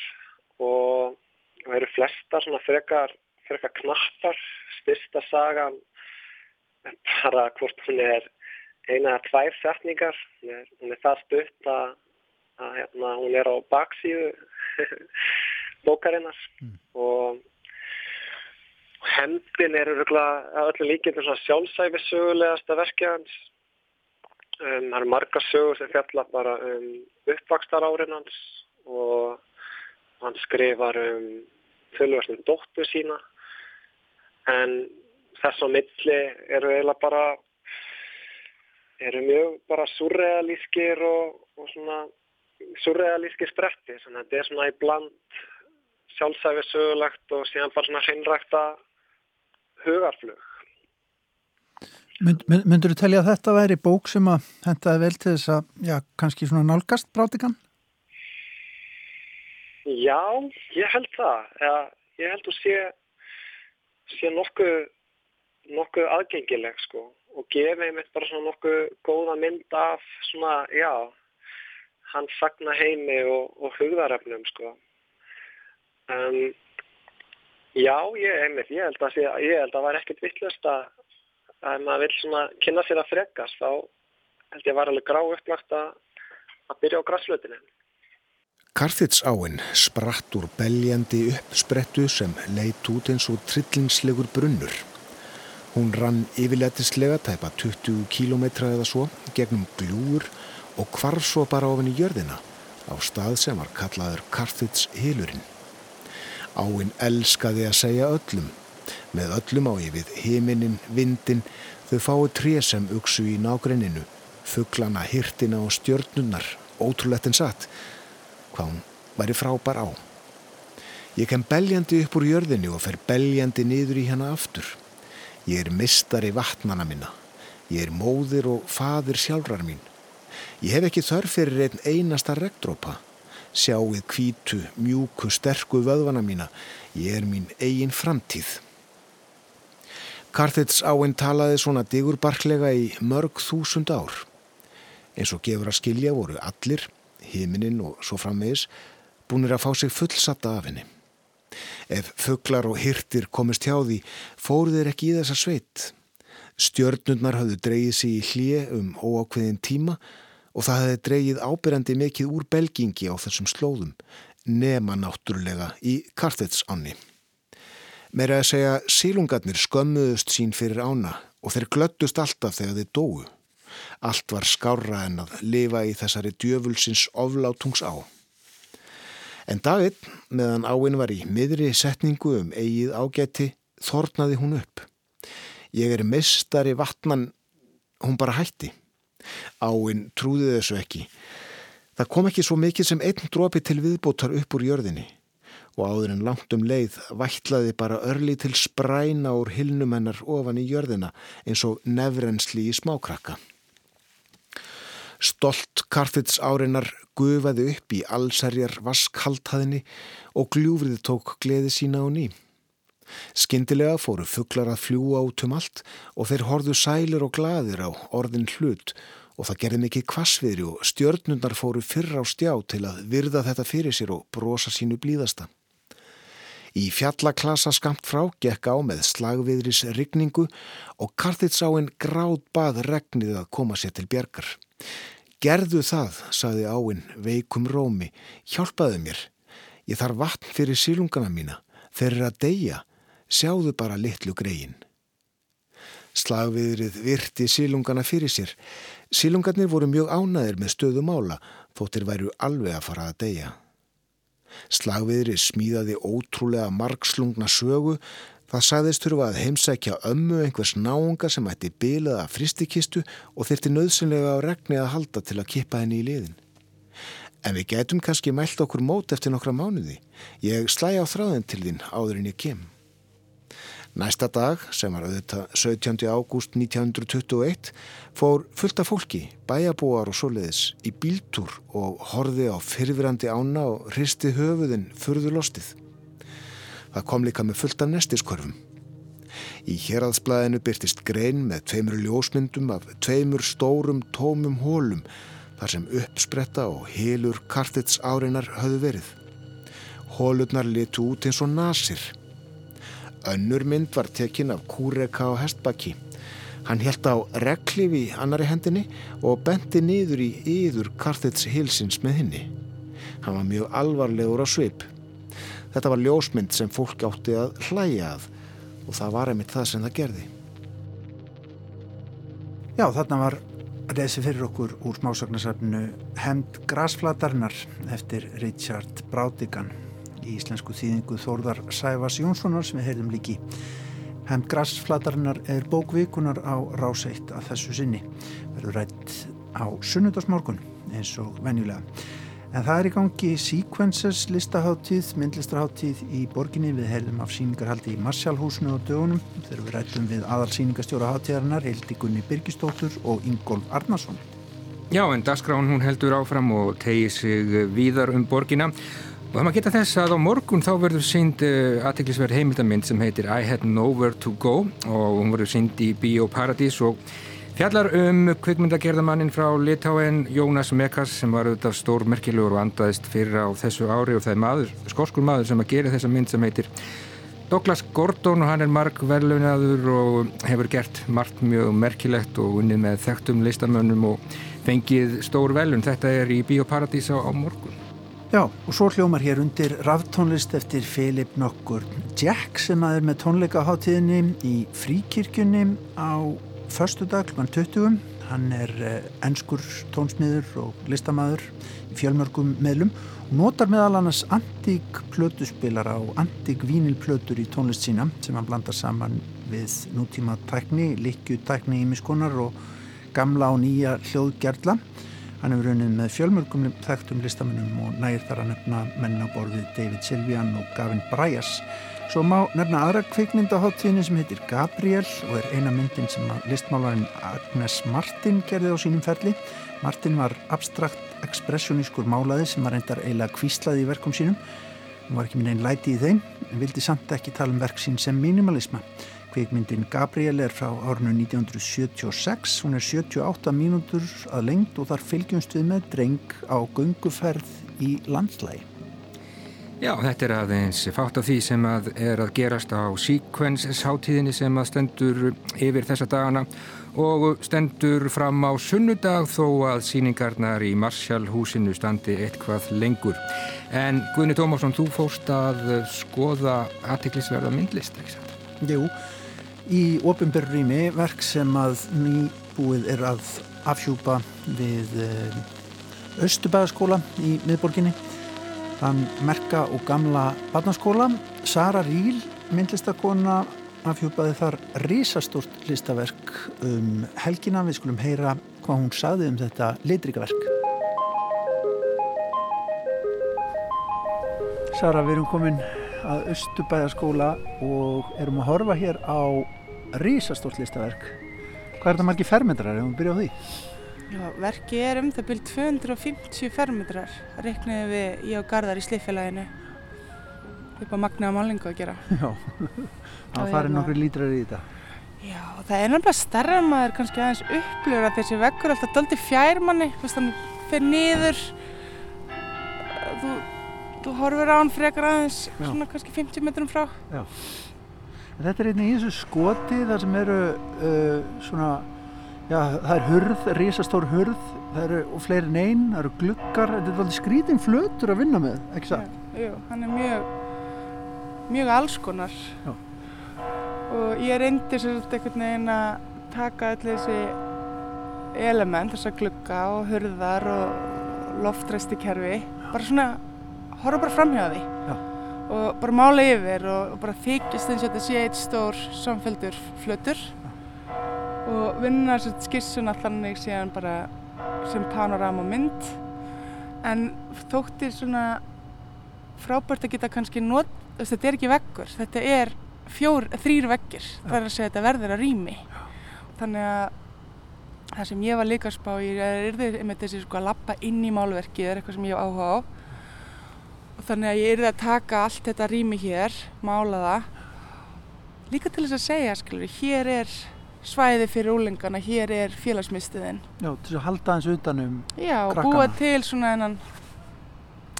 og það eru flesta svona frekar, frekar knappar. Styrsta sagan bara hvort hún er eina eða tvær setningar. Hún er, það stutt að, að hérna, hún er á baksíðu bókarinnar mm. og hendin er öllu líkinn svona sjálfsæfi sögulegasta verkið hans um, það eru marga sögur sem fjalla bara um uppvakstar árin hans og hann skrifar um fölgværstum dóttu sína en þess á milli eru eiginlega bara eru mjög bara surrealískir og, og svona surrealíski spretti. Þannig að þetta er svona í bland sjálfsæfið sögulegt og síðan bara svona hreinrækta hugarflug. Mynd, mynd, Myndur þú telja að þetta væri bók sem að hentaði vel til þess að, já, kannski svona nálgast brátikan? Já, ég held það. Ja, ég held að sé sé nokkuð nokkuð aðgengileg sko og gefa einmitt bara svona nokkuð góða mynd af svona, já hann sagna heimi og, og hugðarefnum sko. Um, já, ég, einmitt, ég held að það var ekkert vittlust að ef maður vil svona kynna sér að frekast þá held ég var alveg grá upplagt að, að byrja á græslutinu. Karþitsáinn spratt úr beljandi uppsprettu sem leitt út eins og trillingslegur brunnur. Hún rann yfirleitislega tæpa 20 kílometra eða svo gegnum gljúur og kvarf svo bara ofin í jörðina á stað sem var kallaður Karþits hilurinn. Áinn elskaði að segja öllum. Með öllum á ég við himinin, vindin, þau fái tré sem uksu í nágrenninu, fugglana, hirtina og stjörnunnar, ótrúlegt en satt, hvað hún væri frábær á. Ég kem beljandi upp úr jörðinu og fer beljandi niður í hana aftur. Ég er mistari vatnana minna. Ég er móðir og fadir sjálfrar mín. Ég hef ekki þörf fyrir einn einasta regndrópa. Sjáuð kvítu, mjúku, sterku vöðvana mína. Ég er mín eigin framtíð. Karþits áinn talaði svona digurbarklega í mörg þúsund ár. Eins og gefur að skilja voru allir, himinin og svo frammeðis, búinir að fá sig fullsatta af henni. Ef fugglar og hirtir komist hjá því, fóru þeir ekki í þessa sveit. Stjörnundnar hafðu dreyið sér í hlið um óákveðin tíma og það hefði dreyið ábyrjandi mikið úr belgingi á þessum slóðum, nema náttúrulega í Karþets áni. Meira að segja sílungarnir skömmuðust sín fyrir ána og þeir glöttust alltaf þegar þeir dóu. Allt var skára en að lifa í þessari djöfulsins oflátungs á. En daginn, meðan áinn var í miðri setningu um eigið ágæti, þornaði hún upp. Ég er mistari vatnan, hún bara hætti. Áinn trúði þessu ekki. Það kom ekki svo mikið sem einn drópi til viðbótar upp úr jörðinni og áður en langt um leið vætlaði bara örli til spræna úr hilnum hennar ofan í jörðina eins og nefrensli í smákrakka. Stolt Karþits áreinar gufaði upp í allserjar vaskhaldhaðinni og gljúfrið tók gleði sína á ný. Skindilega fóru fugglar að fljúa út um allt og þeir horðu sælir og gladir á orðin hlut og það gerði mikið kvassviðri og stjörnundar fóru fyrra á stjá til að virða þetta fyrir sér og brosa sínu blíðasta. Í fjallaklasa skamt frá gekk á með slagviðris rigningu og Karþitsáinn gráð bað regnið að koma sér til bjergar. Gerðu það, saði áinn veikum rómi, hjálpaðu mér. Ég þarf vatn fyrir sílungana mína. Þeir eru að deyja. Sjáðu bara litlu greiinn. Slagviðrið virti sílungana fyrir sér. Sílungarnir voru mjög ánæðir með stöðu mála þóttir væru alveg að fara að deyja. Slagviðrið smíðaði ótrúlega margslungna sögu Það sagðist þurfa að heimsækja ömmu einhvers náunga sem ætti bilaða fristikistu og þurfti nöðsynlega á regni að halda til að kippa henni í liðin. En við getum kannski mælt okkur mót eftir nokkra mánuði. Ég slæ á þráðin til þín áður en ég kem. Næsta dag, sem var auðvitað 17. ágúst 1921, fór fullt af fólki, bæjabúar og soliðis í bíltúr og horfi á fyrfirandi ána og hristi höfuðin furðulostið. Það kom líka með fullt af nestiskörfum. Í hérraðsblæðinu byrtist grein með tveimur ljósmyndum af tveimur stórum tómum hólum þar sem uppspretta og helur kartits árinar höfðu verið. Hólurnar litu út eins og nasir. Önnur mynd var tekin af kúreka og hestbakki. Hann held á reglif í annari hendinni og benti niður í yður Karthits hilsins með henni. Hann var mjög alvarlegur á svip. Þetta var ljósmynd sem fólk átti að hlæja að og það var einmitt það sem það gerði. Já, þarna var reysi fyrir okkur úr smásagnasafnu Hemd Grasflatarinnar eftir Richard Brádigan í íslensku þýðingu Þórðar Sæfas Jónssonar sem við heyrðum líki. Hemd Grassflatarinnar er bókvikunar á ráseitt að þessu sinni. Verður rætt á sunnudasmorgun eins og venjulega. En það er í gangi Sequences listaháttíð, myndlistarháttíð í borginni. Við heyrðum af síningarhaldi í Marsjálfhúsinu og dögunum. Þegar við rættum við aðal síningastjóra háttíðarinnar, Hildi Gunni Birgistóttur og Ingólf Arnarsson. Já, en Dasgrán hún heldur áfram og tegir sig víðar um borginna. Og það maður geta þess að á morgun þá verður sínd uh, eh, aðteglisverð heimildamind sem heitir I Had Nowhere To Go og hún verður sínd í Bíóparadís og fjallar um kvikmyndagerðamannin frá Litáen Jónas Mekas sem var auðvitað stór merkilegur og andaðist fyrir á þessu ári og það er maður, skórskur maður sem að gera þessa mynd sem heitir Douglas Gordon og hann er marg verðlunaður og hefur gert margt mjög merkilegt og unnið með þekktum listamönnum og fengið stór velun. Þetta er í Bíóparadís á, morgun. Já, og svo hljómar hér undir raftónlist eftir Filip Nokkur Jack sem að er með tónleikaháttíðinni í fríkirkjunni á förstu dag kl. 20. Hann er ennskur tónsmiður og listamæður í fjölmörgum meðlum og notar meðal annars antík plötuspilara og antík vínilplötur í tónlist sína sem hann blandar saman við nútíma tækni, likju tækni í miskonar og gamla og nýja hljóðgerðla Hann hefur unnið með fjölmörgum þekktum listamennum og nægir þar að nefna menna borðið David Silvian og Gavin Bryas. Svo má nefna aðra kvikmyndaháttíðinu sem heitir Gabriel og er eina myndin sem listmálarinn Agnes Martin gerði á sínum ferli. Martin var abstrakt ekspressionískur málaði sem var reyndar eiginlega kvíslaði í verkum sínum. Hún var ekki minn einn læti í þeim en vildi samt ekki tala um verk sín sem minimalisma. Kvikmyndin Gabriel er frá árinu 1976, hún er 78 mínútur að lengt og þar fylgjumst við með dreng á gunguferð í landslægi. Já, þetta er aðeins fátt af því sem að er að gerast á Sequence-sáttíðinni sem að stendur yfir þessa dagana og stendur fram á sunnudag þó að síningarnar í Marsjálfhúsinu standi eitthvað lengur. En Guðni Tómásson, þú fórst að skoða aðtiklisverða myndlist, ekki sant? Jú, í ofinberrými verk sem að nýbúið er að afhjúpa við Östubæðaskóla eh, í miðborginni þann merka og gamla barnaskóla Sara Ríl, myndlistakona afhjúpaði þar risastort listaverk um helgina við skulum heyra hvað hún saði um þetta litrikaverk Sara, við erum komin að Östubæðaskóla og erum að horfa hér á rísastórt listaverk. Hvað er það margi fermetrar ef við byrjum á því? Já, verki er um það byrjum 250 fermetrar reikniði við í á Garðar í Sliðfélaginu upp á magna á málingu að gera. Já, það farir hérna- nokkru lítrar í þetta. Já, það er náttúrulega starra maður kannski aðeins upplifur að þessi vekkur alltaf doldi fjærmanni, þú veist, hann fyrir niður þú þú horfur á hann frekar aðeins Já. svona kannski 50 metrum frá Já. Þetta er einnig í þessu skoti þar sem eru uh, svona Já, það er hurð, risastór hurð, það eru fleiri neyn, það eru glukkar, þetta er alveg skrítinn flötur að vinna með, ekki það? Jú, hann er mjög, mjög allskonar og ég reyndi svolítið einhvern veginn að taka allir þessi element, þessa glukka og hurðar og loftræsti kerfi, bara svona horfa bara fram hjá því Já. og bara mála yfir og, og bara þykist eins og þetta sé eitt stór samfélgur flötur Já. Og vinna skissun allan síðan bara sem panorama mynd. En þóttir svona frábært að geta kannski not, þetta er ekki vekkur, þetta er fjór, þrýr veggir það er að segja þetta verður að rými. Þannig að það sem ég var líka að spá í er með þessi sko að lappa inn í málverki er eitthvað sem ég áhuga á. Og þannig að ég er að taka allt þetta rými hér, mála það. Líka til þess að segja skilur, hér er svæði fyrir úlengana, hér er félagsmiðstöðin. Já, til að halda hans utanum Já, og krakkana. búa til svona enn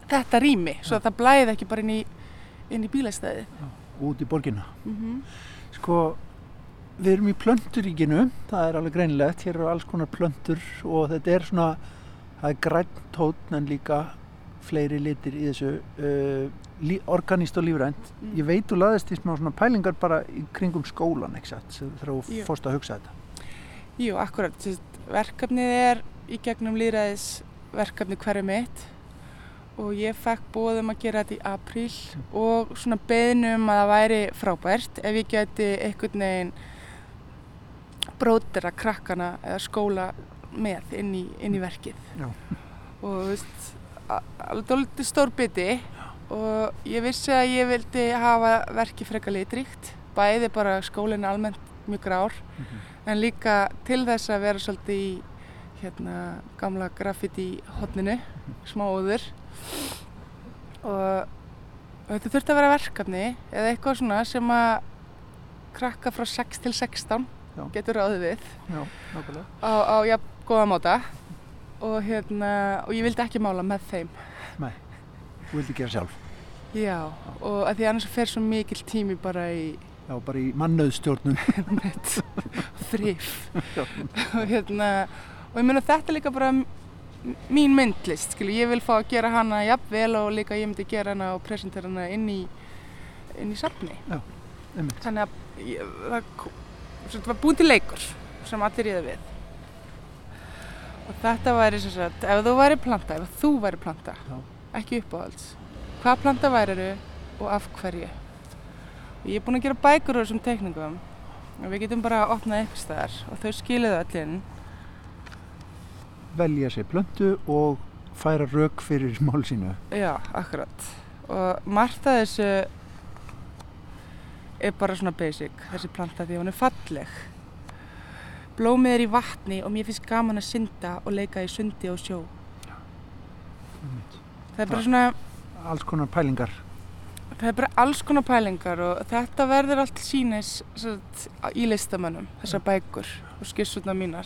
þetta rými, svo að það blæði ekki bara inn í, inn í bílastæði út í borgina. Mm Sko, við erum í plönturíkinu, það er alveg greinlegt, hér eru alls konar plöntur og þetta er svona, það er grænt tótn en líka fleiri litir í þessu, uh, lí, organist og lífrænt. Mm. Ég veit þú laðist í smá svona pælingar bara í kringum skólan, sem- þegar þú fórst að hugsa þetta. Jú, akkurat, verkefnið er í gegnum líðræðis verkefni hverju mitt og ég fekk bóðum að gera þetta í apríl og svona beðnum að það væri frábært ef ég geti einhvern veginn brótira krakkana eða skóla með inn í, inn í verkið Já. og þú veist, alveg stór biti og ég vissi að ég vildi hafa verkið frekar litríkt bæði bara skólinn almennt mjög grár en líka til þess að vera svolítið í hérna gamla graffiti hotninu, smá óður. Og, og þetta þurfti að vera verkefni eða eitthvað svona sem að krakka frá 6 til 16 Já. getur ráðið við. Já, á, á jafn góða móta og hérna og ég vildi ekki mála með þeim Þú vildi gera sjálf. já og að því annars fer svo mikill tími bara í Já, bara í mannauðstjórnun. mitt þrýf og hérna og ég meina þetta er líka bara mín myndlist, skilu, ég vil fá að gera hana jafnvel og líka ég myndi gera hana og presentera hana inn í inn í safni. Þannig að ég, það, var búin til leikur sem allir ríða við. Og þetta væri sem sagt, ef þú væri planta, ef þú væri planta Já. Ekki uppáhalds. Hvað planta væriru og af hverju? Og ég er búin að gera bækur úr þessum teikningum. Og við getum bara að opna eitthvað staðar og þau skiluðu öllin Velja sér plöntu og færa rauk fyrir mál sínu. já, akkurat. Og margt að þessu er bara svona basic þessi planta því að hún er falleg. Blómið er í vatni og mér finnst gaman að synda og leika í sundi og sjó. Einmitt. það er bara svona Alls konar pælingar. það er bara alls konar pælingar og þetta verður allt sínis sagt, í listamönnum, þessar bækur og skissurna mínar.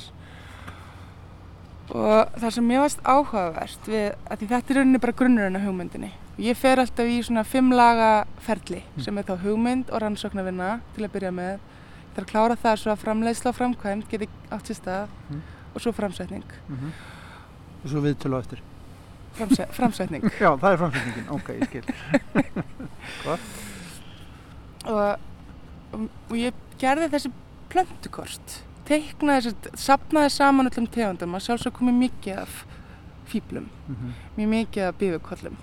Og það sem mér varst áhugavert við, þetta er rauninni bara grunnurinn af hugmyndinni. Ég fer alltaf í svona fimm laga ferli sem er þá hugmynd og rannsóknarvinna til að byrja með. Það er að klára það svo að framleiðsla og framkvæmd geti átt sér stað Mm. og svo framsetning. Mm Og svo viðtölu á eftir. Framse framsetning. Já, það er framsetningin. Ok, ég skil. og, og, og ég gerði þessi plöntukort. Teiknaði þessi, sapnaði saman öllum tegundum að sjálfsög komið mikið af fýblum, Mhm. mjög mikið af bífukollum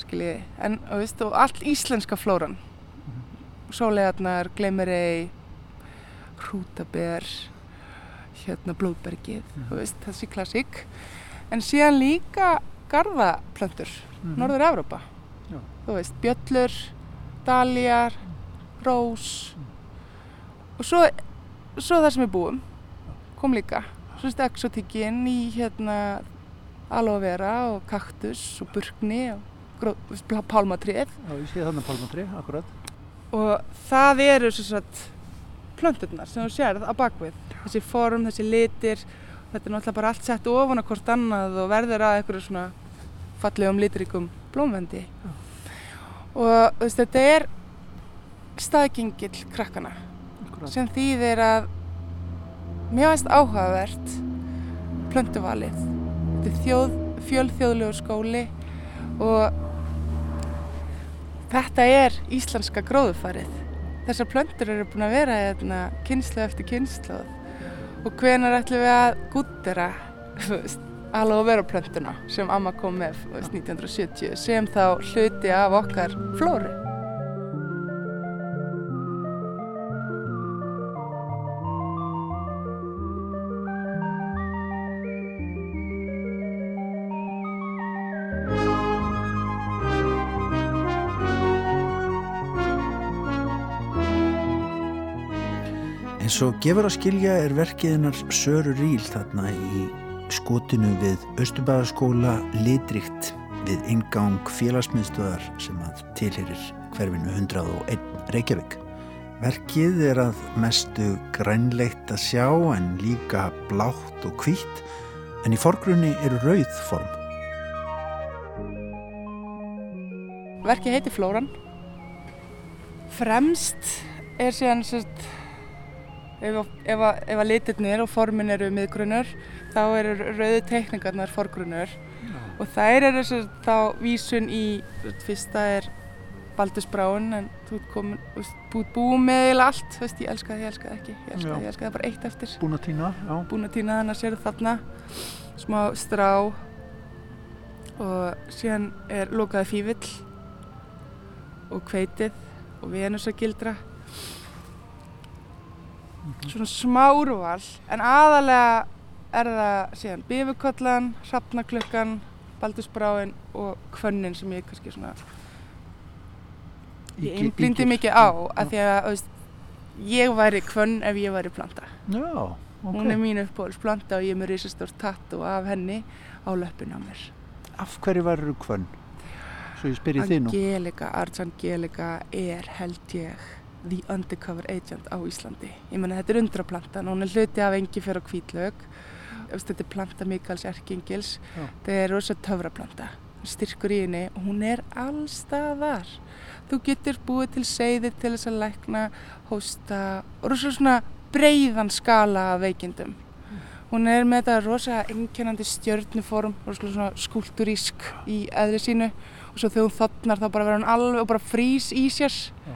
skiljiði, en og, veist, og allt íslenska flóran. Sólegarnar, gleimirei hrútaber hérna blóðbergið þú veist, þessi klassík. En síðan líka garðaplöntur Mhm. Norður Evrópa. Já. þú veist, bjöllur daljar, rós. Og svo, svo það sem við búum. Kom líka. Svo veist exotikinn í hérna aloe vera og kaktus og burkni og pálmatrið Já, ég sé þarna pálmatri, akkurat. og það eru svo sagt plönturnar sem þú sérð á bakvið. Þessi form, þessi litir. Þetta er náttúrulega bara allt sett ofan á hvort annað og verður að einhverju svona fallegum litrikum blómvendi. Og þú veist, þetta er staðgengill krakkana akkurat. sem þýðir að mér finnst áhugavert plöntuvalið. Þetta er þjóð, fjölþjóðlegu skóli og þetta er íslenska gróðufarið þessar plöntur eru búin að vera hérna, kynslu eftir kynslu og hvenar ætlum við að gúttera alveg að vera plöntuna sem amma kom með þú veist, 1970 sem þá hluti af okkar flóru. En svo gefur að skilja er verkiðinnar Söru Ríl þarna í skotinu við Östubæðaskóla litrikt við ingang félagsmiðstöðar sem að tilherir hverfinu 101 Reykjavík. Verkið er að mestu grænleitt að sjá en líka blátt og kvítt en í forgrunni eru rauð form. Verkið heiti Flóran. Fremst er síðan sérst, ef, að litirnir og formin eru miðgrunur þá eru rauðu teikningarnar forgrunur og þær eru sérst, þá vísun í, fyrsta er Baldusbráin en þú ert komin, búið búið með eða allt, veist, ég elska það, ég elska það ekki, ég elska það, ég elska það bara eitt eftir. Búin að týna, já. Búin að týna þannig að sér þarna, smá strá og síðan er lokaði fívill og kveitið og venusagildra. Svona smá úrval, en aðalega er það síðan bífukollan, hrafnaklukkan, Baldusbráin og kvönnin sem ég kannski svona ég einblindi mikið á að því að veist, ég væri kvönn ef ég væri planta. Já, ok. hún er mín uppbóðsplanta og ég er með risastórt tattu af henni á löppun á mér. Af hverju værið kvönn? Svo ég spyrir þið nú. Angelica, Arts Angelica er held ég the undercover agent á Íslandi. Ég menna þetta er undraplantan hún er hluti af engi fyrir kvítlög þetta er planta Mikaels Erkingils þetta er rosa töfraplanta. Styrkur í henni og hún er allstaðar þú getur búið til seiðir til þess að lækna hósta og rosa svona breiðan skala af veikindum. Hún er með þetta rosa einkennandi stjörnuform rosa svona skúlturísk í eðri sínu. Og svo þegar hún þotnar þá bara verður hún alveg og bara frýs í sér. Já.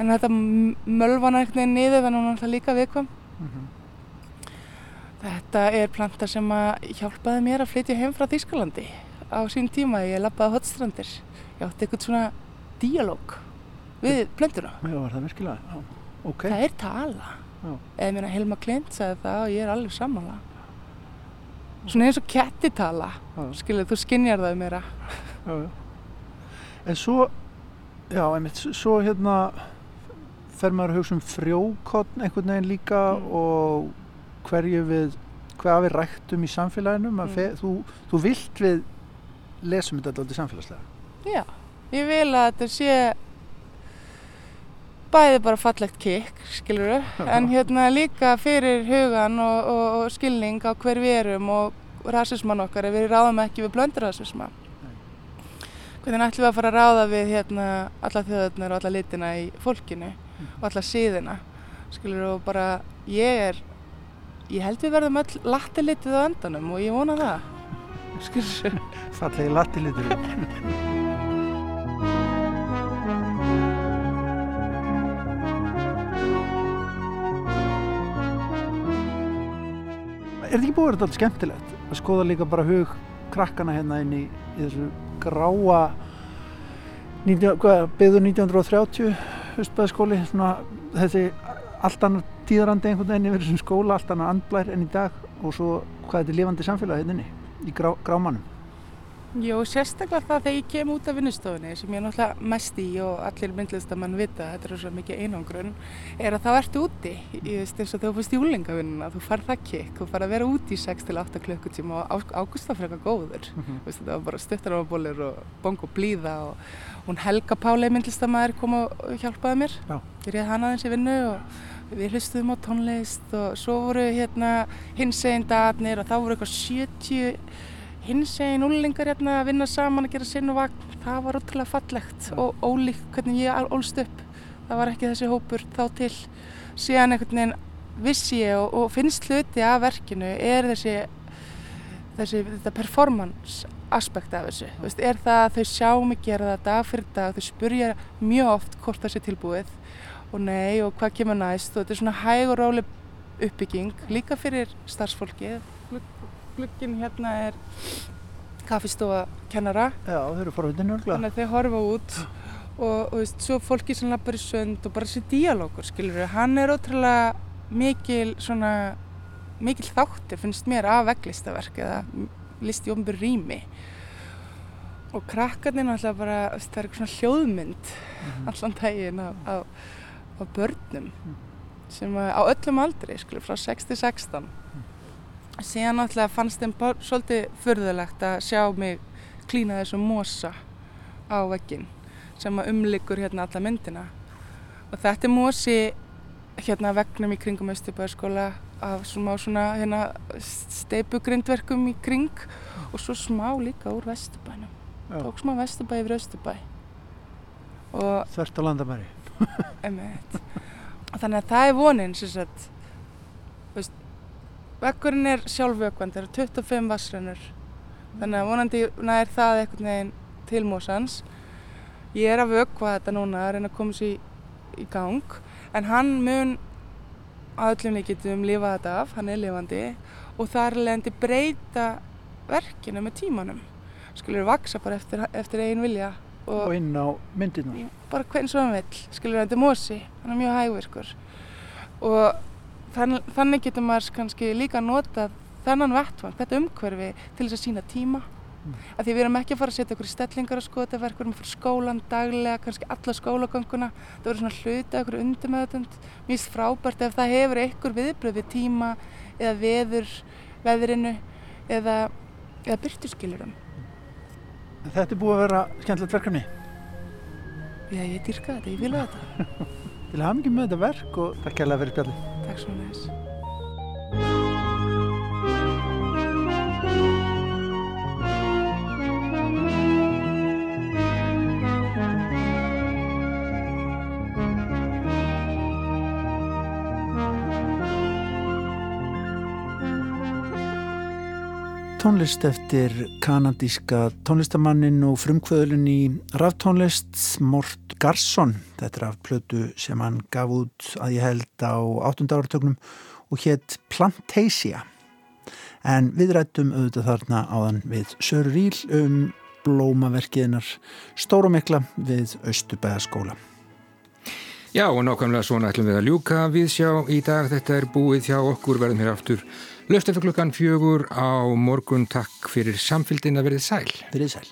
en þetta mölvan er eitthvað niður þannig að hún er alltaf líka viðkvam mm -hmm. Þetta er planta sem að hjálpaði mér að flytja heim frá Þýskalandi á sín tíma ég lappaði hotstrandir ég átti eitthvað svona díalóg við plönduna Já, var það virkilega? Já. Okay. Það er tala eða mér að Helma Klint sagði það og ég er alveg samanla svona eins og kettitala skilur þú skinnjar það meira já, já. En svo já, einmitt, svo hérna fer maður að hugsa um frjókotn einhvern veginn líka mm. og hverju við hvað við rættum í samfélaginu mm. fe, þú, þú vilt við lesum þetta alltaf samfélagslega Já Ég vil að þetta sé bæði bara fallegt kikk, skilur þau, en hérna líka fyrir hugan og, og, og skilning á hver við erum og rasismann okkar við ráðum ekki við blöndarasisma. Hvernig ætlum við að fara að ráða við hérna alla þjóðurnar og alla litina í fólkinu og alla síðina, skilur þau, og bara ég er, ég held við verðum öll lattilitið á endanum og ég vona það, þau. Fallegi lattilitið. er þetta ekki búið að vera alltaf skemmtilegt að skoða líka bara hug krakkana hérna inn í, í þessu gráa byggður 1930 höstbæðskóli þessi allt annar tíðrandi einhvern veginn yfir þessum skóla, allt annar andblær enn í dag og svo hvað þetta er lifandi samfélag hérna inni í grá, grámanum Jó, sérstaklega það þegar ég kem út af vinnustofunni sem ég er náttúrulega mest í og allir myndlistamann vita, þetta er svo mikið einangrun, er að þá ertu úti, ég veist eins og þegar þú fyrst í úlengavinnuna, þú farð það kikk, þú farð að vera úti í 6-8 klukkutíma og águst af frekar góður, mm -hmm. veist, það var bara stuttarafabólir og bong og blíða og hún Helga Páli myndlistamæður kom og hjálpaði mér, Já. ég réð hana aðeins í vinnu og við hlustuðum á tónlist og svo voru hérna hins einn dagarnir og þá voru eitthvað 70 hins eginn úrlingar hérna að vinna saman að gera sinn og vagn, það var útrúlega fallegt og ólík hvernig ég ólst upp. Það var ekki þessi hópur þá til. Síðan einhvern veginn vissi ég og, og finnst hluti af verkinu er þessi þessi performance aspekt af þessu, ja. Vist, er það að þau sjá mig gera það dag fyrir dag, þau spurja mjög oft hvort það sé tilbúið og nei og hvað kemur næst? Og þetta er svona hæg og ráli uppbygging líka fyrir starfsfólkið glugginn hérna er kaffistofa kennara. Já, þau eru forveitin örgla Þannig að þau horfa út og, og veist, svo fólki sem lappar í sönd og bara þessi díalókur, skilur við hann er ótrúlega mikil svona mikil þáttir finnst mér af veglistaverk eða list í ofnbjörn rými. Og krakkarnir náttúrulega bara, það er eitthvað svona hljóðmynd mm -hmm. allan daginn af, af, af börnum mm. sem á öllum aldri, skilur, frá 6-16 síðan náttúrulega fannst þeim bara svolítið furðulegt að sjá mig klína þessum mosa á veggin sem að umlikur hérna alla myndina. Og þetta er mosi hérna vegnum í kringum Östubæðarskóla af smá svona hérna steipugrindverkum í kring og svo smá líka úr Vesturbænum. Tók smá Vesturbæ yfir Östubæ þvert á landamæri þannig að það er vonin vekkurinn er sjálfvökvand það eru 25 vassrennur þannig að vonandi nær það eitthvað neginn til mósans ég er að vökva þetta núna að reyna að koma sér í, í gang. En hann mun að öllum líkitum lifa þetta af, hann er lifandi. Og það er leðandi breyta verkinu með tímanum. Skilur vaksa bara eftir, eftir einn vilja og, og inn á myndinu bara hvern svo hann vill, skilur þetta er mosi hann er mjög hægvirkur. Og þann, þannig getur maður kannski líka nota þennan vettvang, þetta umhverfi til þess að sína tíma. Mm. af því við erum ekki að fara að setja okkur í stellingar og skoða þetta verk, við erum að fara skólan daglega, kannski alla skólagönguna. Það verður svona hluti okkur undir með þetta mjög frábært ef það hefur einhver viðbröð við tíma eða veður veðrinu eða, eða byrtuskilurum Þetta er búið að vera skemmtilegt verkefni. Já, ég dýrka þetta, ég vilja þetta. Til að hafa mikið með þetta verk og takk kærlega fyrir spjalli Takk svo næst tónlist eftir kanadíska tónlistamannin og frumkvöðlun í raftónlist Mort Garsson þetta er af plötu sem hann gaf út að ég held á 8. áratögnum og hétt Plantasia. En við rættum auðvitað þarna áðan við Sör Ríl um blómaverkiðinar Stórumikla við Östubæðaskóla Já og nákvæmlega svona ætlum við að ljúka. Við sjá í dag þetta er búið hjá okkur. Verðum hér aftur Löst eftir klukkan fjögur á morgun takk fyrir samfélgin að verið sæl. Verið sæl.